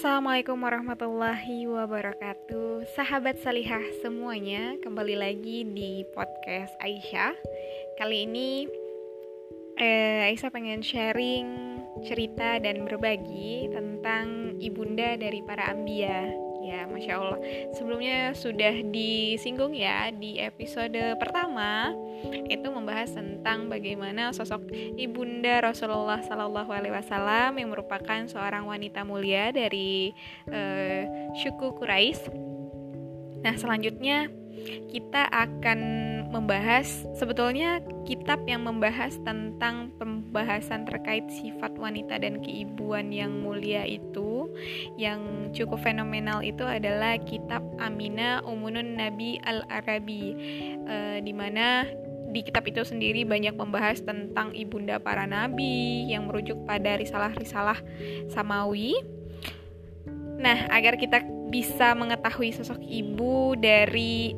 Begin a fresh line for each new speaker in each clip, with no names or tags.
Assalamualaikum warahmatullahi wabarakatuh. Sahabat salihah semuanya Kembali lagi di podcast Aisyah. Kali ini eh, Aisyah pengen sharing cerita dan berbagi Tentang ibunda dari para ambia Ya, Masya Allah. Sebelumnya sudah disinggung ya di episode pertama Itu membahas tentang bagaimana sosok ibunda Rasulullah Sallallahu Alaihi Wasallam Yang merupakan seorang wanita mulia dari uh, suku Quraisy. Nah selanjutnya kita akan membahas sebetulnya kitab yang membahas tentang pembahasan terkait sifat wanita dan keibuan yang mulia itu yang cukup fenomenal itu adalah kitab Amina Umunun Nabi Al-Arabi e, di mana di kitab itu sendiri banyak membahas tentang ibunda para nabi yang merujuk pada risalah-risalah samawi. Nah, agar kita bisa mengetahui sosok ibu dari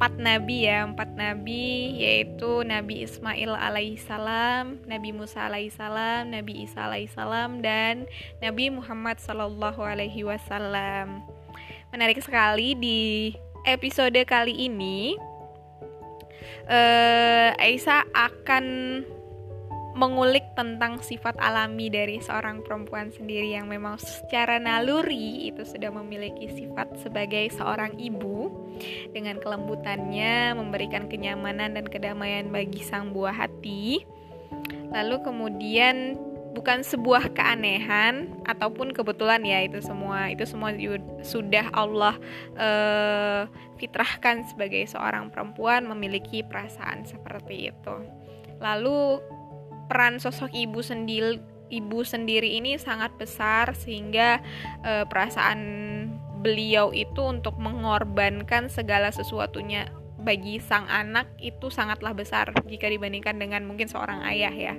empat nabi ya empat nabi yaitu Nabi Ismail alaihissalam, Nabi Musa alaihissalam, Nabi Isa alaihissalam dan Nabi Muhammad sallallahu alaihi wasallam. Menarik sekali di episode kali ini uh, Aisyah akan mengulik tentang sifat alami dari seorang perempuan sendiri yang memang secara naluri itu sudah memiliki sifat sebagai seorang ibu dengan kelembutannya memberikan kenyamanan dan kedamaian bagi sang buah hati. Lalu kemudian bukan sebuah keanehan ataupun kebetulan ya itu semua itu semua sudah Allah uh, fitrahkan sebagai seorang perempuan memiliki perasaan seperti itu. Lalu peran sosok ibu sendiri ibu sendiri ini sangat besar sehingga e, perasaan beliau itu untuk mengorbankan segala sesuatunya bagi sang anak itu sangatlah besar jika dibandingkan dengan mungkin seorang ayah ya.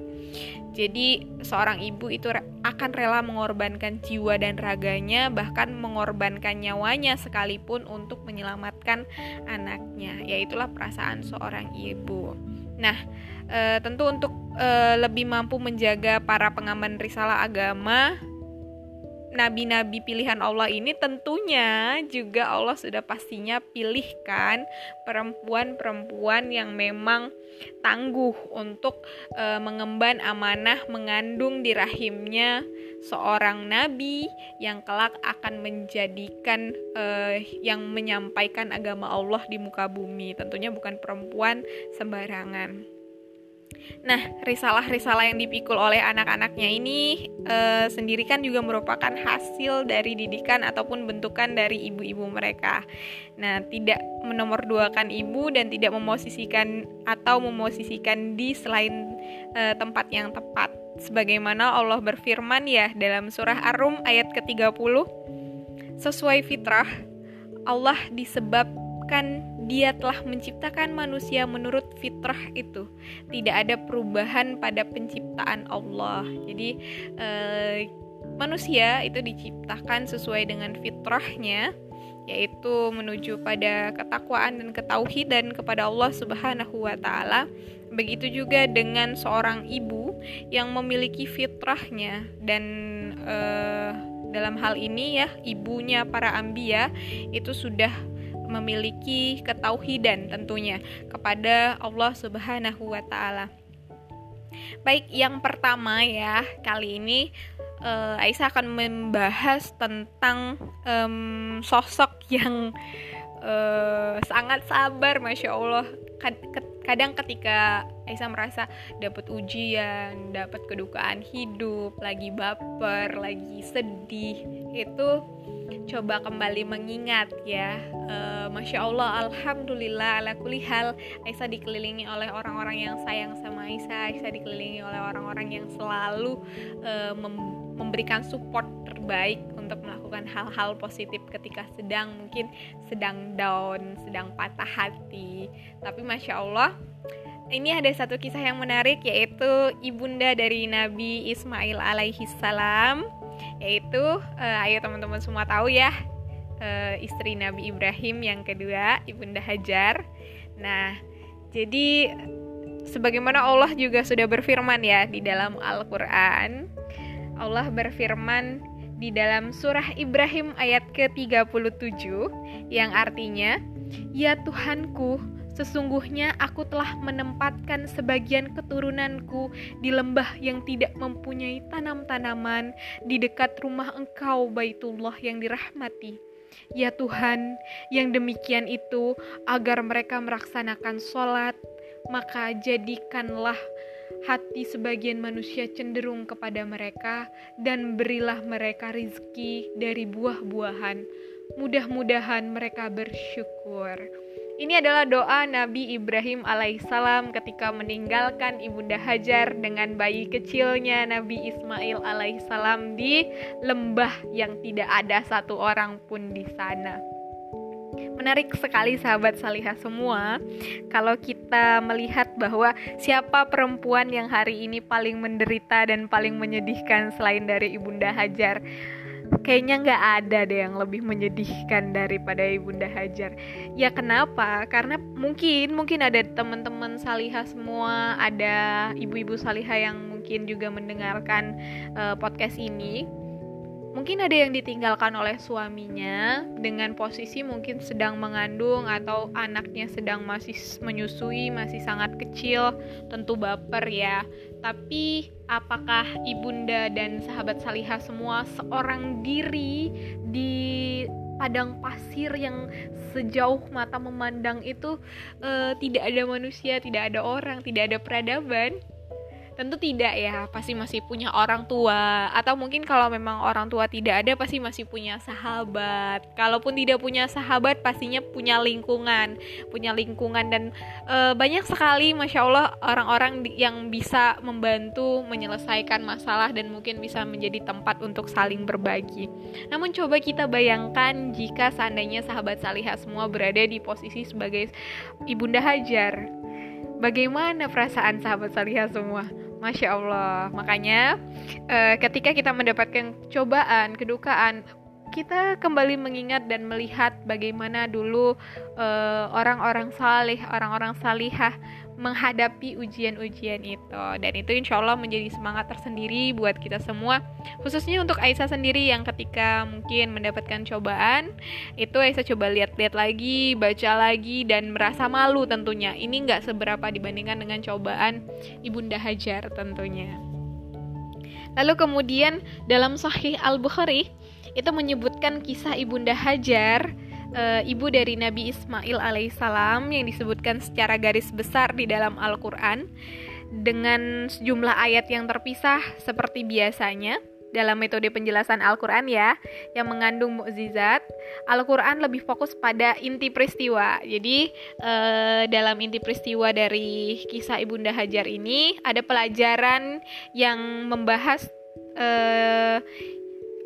Jadi seorang ibu itu akan rela mengorbankan jiwa dan raganya bahkan mengorbankan nyawanya sekalipun untuk menyelamatkan anaknya. Yaitulah perasaan seorang ibu. Nah, e, tentu untuk e, lebih mampu menjaga para pengaman risalah agama nabi-nabi pilihan Allah ini tentunya juga Allah sudah pastinya pilihkan perempuan-perempuan yang memang tangguh untuk e, mengemban amanah mengandung di rahimnya seorang nabi yang kelak akan menjadikan e, yang menyampaikan agama Allah di muka bumi. Tentunya bukan perempuan sembarangan. Nah, risalah-risalah yang dipikul oleh anak-anaknya ini e, sendiri kan juga merupakan hasil dari didikan ataupun bentukan dari ibu-ibu mereka. Nah, tidak menomorduakan ibu dan tidak memosisikan atau memosisikan di selain e, tempat yang tepat. Sebagaimana Allah berfirman ya dalam surah Ar-Rum ayat ke-30, sesuai fitrah Allah disebabkan dia telah menciptakan manusia menurut fitrah itu. Tidak ada perubahan pada penciptaan Allah. Jadi eh, manusia itu diciptakan sesuai dengan fitrahnya yaitu menuju pada ketakwaan dan ketauhidan kepada Allah Subhanahu wa taala. Begitu juga dengan seorang ibu yang memiliki fitrahnya dan uh, dalam hal ini ya ibunya para ambia itu sudah memiliki ketauhidan tentunya kepada Allah Subhanahu wa taala. Baik, yang pertama ya, kali ini uh, Aisyah akan membahas tentang um, sosok yang uh, sangat sabar, masya Allah. Kadang ketika Aisyah merasa dapat ujian, dapat kedukaan hidup, lagi baper, lagi sedih, itu coba kembali mengingat ya. Uh, Masya Allah Alhamdulillah ala kulihal Aisyah dikelilingi oleh orang-orang yang sayang sama Aisyah Aisyah dikelilingi oleh orang-orang yang selalu uh, mem memberikan support terbaik untuk melakukan hal-hal positif ketika sedang mungkin sedang down, sedang patah hati. Tapi Masya Allah ini ada satu kisah yang menarik yaitu ibunda dari Nabi Ismail alaihi salam yaitu uh, ayo teman-teman semua tahu ya uh, istri Nabi Ibrahim yang kedua ibunda Hajar. Nah, jadi sebagaimana Allah juga sudah berfirman ya di dalam Al-Qur'an. Allah berfirman di dalam surah Ibrahim ayat ke-37 yang artinya, "Ya Tuhanku, sesungguhnya aku telah menempatkan sebagian keturunanku di lembah yang tidak mempunyai tanam-tanaman di dekat rumah Engkau Baitullah yang dirahmati." Ya Tuhan, yang demikian itu agar mereka melaksanakan sholat, maka jadikanlah hati sebagian manusia cenderung kepada mereka dan berilah mereka rizki dari buah-buahan. Mudah-mudahan mereka bersyukur. Ini adalah doa Nabi Ibrahim alaihissalam ketika meninggalkan Ibunda Hajar dengan bayi kecilnya Nabi Ismail alaihissalam di lembah yang tidak ada satu orang pun di sana. Menarik sekali sahabat salihah semua kalau kita melihat bahwa siapa perempuan yang hari ini paling menderita dan paling menyedihkan selain dari Ibunda Hajar kayaknya nggak ada deh yang lebih menyedihkan daripada ibunda Hajar. Ya kenapa? Karena mungkin mungkin ada teman-teman salihah semua, ada ibu-ibu salihah yang mungkin juga mendengarkan uh, podcast ini Mungkin ada yang ditinggalkan oleh suaminya dengan posisi mungkin sedang mengandung atau anaknya sedang masih menyusui, masih sangat kecil, tentu baper ya. Tapi apakah ibunda dan sahabat salihah semua seorang diri di padang pasir yang sejauh mata memandang itu uh, tidak ada manusia, tidak ada orang, tidak ada peradaban? Tentu tidak ya, pasti masih punya orang tua atau mungkin kalau memang orang tua tidak ada pasti masih punya sahabat. Kalaupun tidak punya sahabat pastinya punya lingkungan, punya lingkungan dan e, banyak sekali masya Allah orang-orang yang bisa membantu menyelesaikan masalah dan mungkin bisa menjadi tempat untuk saling berbagi. Namun coba kita bayangkan jika seandainya sahabat salihah semua berada di posisi sebagai ibunda Hajar. Bagaimana perasaan sahabat salihah semua? Masya Allah. Makanya uh, ketika kita mendapatkan cobaan, kedukaan, kita kembali mengingat dan melihat bagaimana dulu eh, orang-orang uh, saleh, orang-orang salihah menghadapi ujian-ujian itu. Dan itu insya Allah menjadi semangat tersendiri buat kita semua. Khususnya untuk Aisyah sendiri yang ketika mungkin mendapatkan cobaan itu Aisyah coba lihat-lihat lagi baca lagi dan merasa malu tentunya. Ini nggak seberapa dibandingkan dengan cobaan Ibunda Hajar tentunya. Lalu kemudian dalam Sahih Al-Bukhari itu menyebutkan kisah Ibunda Hajar e, ibu dari Nabi Ismail alaihissalam yang disebutkan secara garis besar di dalam Al-Quran dengan sejumlah ayat yang terpisah seperti biasanya dalam metode penjelasan Al-Quran ya yang mengandung mukjizat. Al-Quran lebih fokus pada inti peristiwa. Jadi e, dalam inti peristiwa dari kisah Ibunda Hajar ini ada pelajaran yang membahas e,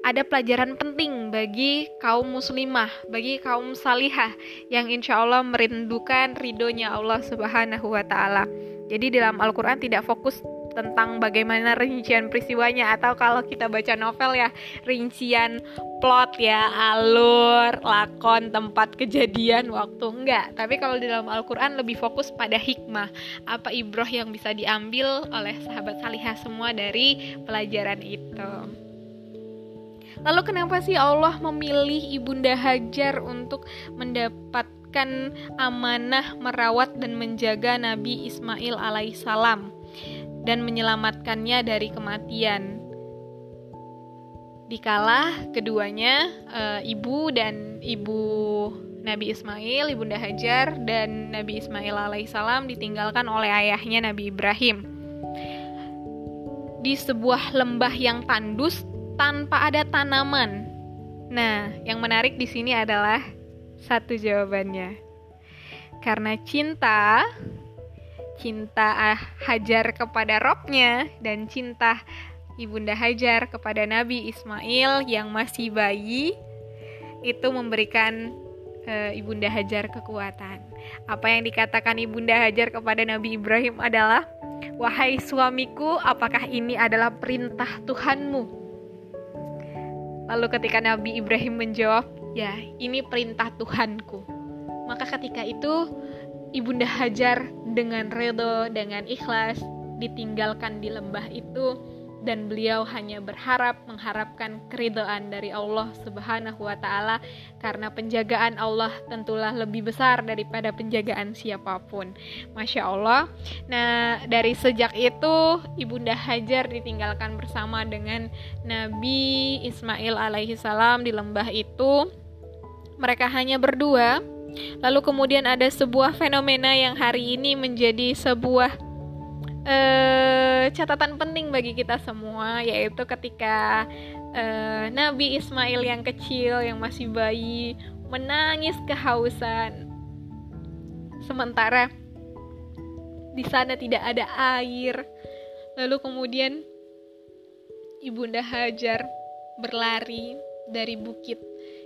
ada pelajaran penting bagi kaum muslimah, bagi kaum salihah yang insya Allah merindukan ridhonya Allah Subhanahu wa Ta'ala. Jadi, dalam Al-Quran tidak fokus tentang bagaimana rincian peristiwanya, atau kalau kita baca novel, ya, rincian plot, ya, alur, lakon, tempat kejadian, waktu enggak. Tapi kalau di dalam Al-Quran lebih fokus pada hikmah, apa ibroh yang bisa diambil oleh sahabat salihah semua dari pelajaran itu. Lalu kenapa sih Allah memilih Ibunda Hajar untuk mendapatkan amanah merawat dan menjaga Nabi Ismail alaihissalam dan menyelamatkannya dari kematian? Dikala keduanya e, ibu dan ibu Nabi Ismail, Ibunda Hajar dan Nabi Ismail alaihissalam ditinggalkan oleh ayahnya Nabi Ibrahim di sebuah lembah yang tandus tanpa ada tanaman. Nah, yang menarik di sini adalah satu jawabannya. Karena cinta, cinta Hajar kepada robnya dan cinta Ibunda Hajar kepada Nabi Ismail yang masih bayi itu memberikan e, Ibunda Hajar kekuatan. Apa yang dikatakan Ibunda Hajar kepada Nabi Ibrahim adalah, "Wahai suamiku, apakah ini adalah perintah Tuhanmu?" Lalu ketika Nabi Ibrahim menjawab, "Ya, ini perintah Tuhanku." Maka ketika itu Ibunda Hajar dengan redo, dengan ikhlas ditinggalkan di lembah itu dan beliau hanya berharap mengharapkan keridhaan dari Allah Subhanahu wa taala karena penjagaan Allah tentulah lebih besar daripada penjagaan siapa pun. Masya Allah. Nah, dari sejak itu Ibunda Hajar ditinggalkan bersama dengan Nabi Ismail alaihi salam di lembah itu. Mereka hanya berdua. Lalu kemudian ada sebuah fenomena yang hari ini menjadi sebuah uh, catatan penting bagi kita semua yaitu ketika uh, Nabi Ismail yang kecil yang masih bayi menangis kehausan. Sementara di sana tidak ada air. Lalu kemudian ibunda Hajar berlari dari bukit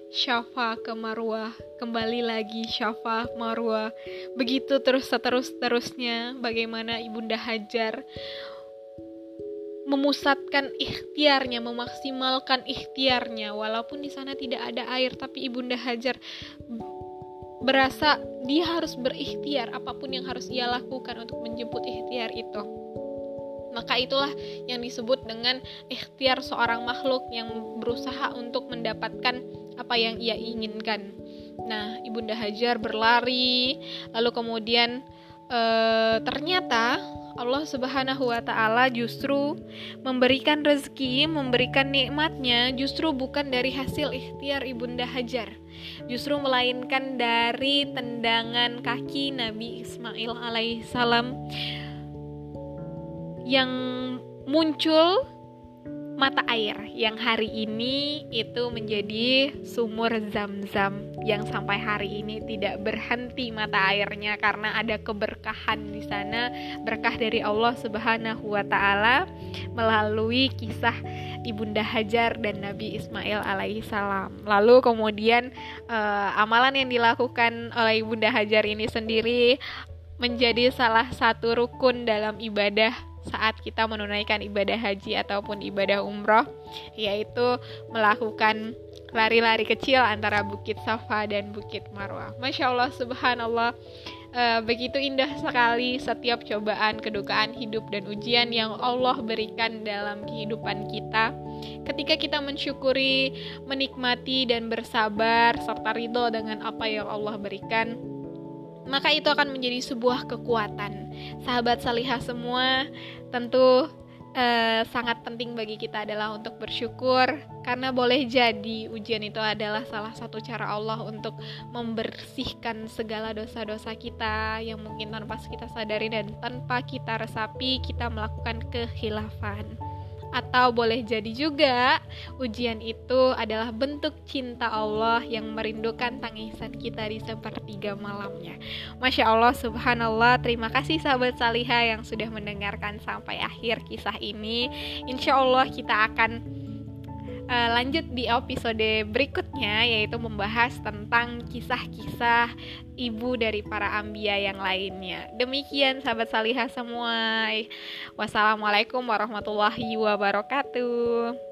Syafa ke Marwah, kembali lagi Syafa Marwah. Begitu terus terus terusnya bagaimana Ibunda Hajar memusatkan ikhtiarnya, memaksimalkan ikhtiarnya walaupun di sana tidak ada air tapi Ibunda Hajar berasa dia harus berikhtiar apa pun yang harus ia lakukan untuk menjemput ikhtiar itu. Maka itulah yang disebut dengan ikhtiar seorang makhluk yang berusaha untuk mendapatkan apa yang ia inginkan. Nah, Ibunda Hajar berlari, lalu kemudian e, ternyata Allah Subhanahu wa taala justru memberikan rezeki, memberikan nikmatnya justru bukan dari hasil ikhtiar Ibunda Hajar. Justru melainkan dari tendangan kaki Nabi Ismail alaihissalam yang muncul mata air yang hari ini itu menjadi sumur zam-zam yang sampai hari ini tidak berhenti mata airnya karena ada keberkahan di sana berkah dari Allah Subhanahu wa taala melalui kisah Ibunda Hajar dan Nabi Ismail alaihi salam. Lalu kemudian uh, amalan yang dilakukan oleh Ibunda Hajar ini sendiri menjadi salah satu rukun dalam ibadah saat kita menunaikan ibadah haji ataupun ibadah umroh yaitu melakukan lari-lari kecil antara Bukit Safa dan Bukit Marwah. Masya Allah, Subhanallah, e, begitu indah sekali setiap cobaan, kedukaan hidup dan ujian yang Allah berikan dalam kehidupan kita. Ketika kita mensyukuri, menikmati dan bersabar serta ridho dengan apa yang Allah berikan, maka itu akan menjadi sebuah kekuatan. Sahabat salihah semua, tentu uh, sangat penting bagi kita adalah untuk bersyukur. Karena boleh jadi ujian itu adalah salah satu cara Allah untuk membersihkan segala dosa-dosa kita yang mungkin tanpa kita sadari dan tanpa kita resapi kita melakukan kehilafan atau boleh jadi juga ujian itu adalah bentuk cinta Allah yang merindukan tangisan kita di sepertiga malamnya. Masya Allah, subhanallah, terima kasih sahabat Saliha yang sudah mendengarkan sampai akhir kisah ini. Insya Allah kita akan uh, lanjut di episode berikutnya yaitu membahas tentang kisah-kisah ibu dari para ambia yang lainnya. Demikian sahabat salihah semua. Wassalamualaikum warahmatullahi wabarakatuh.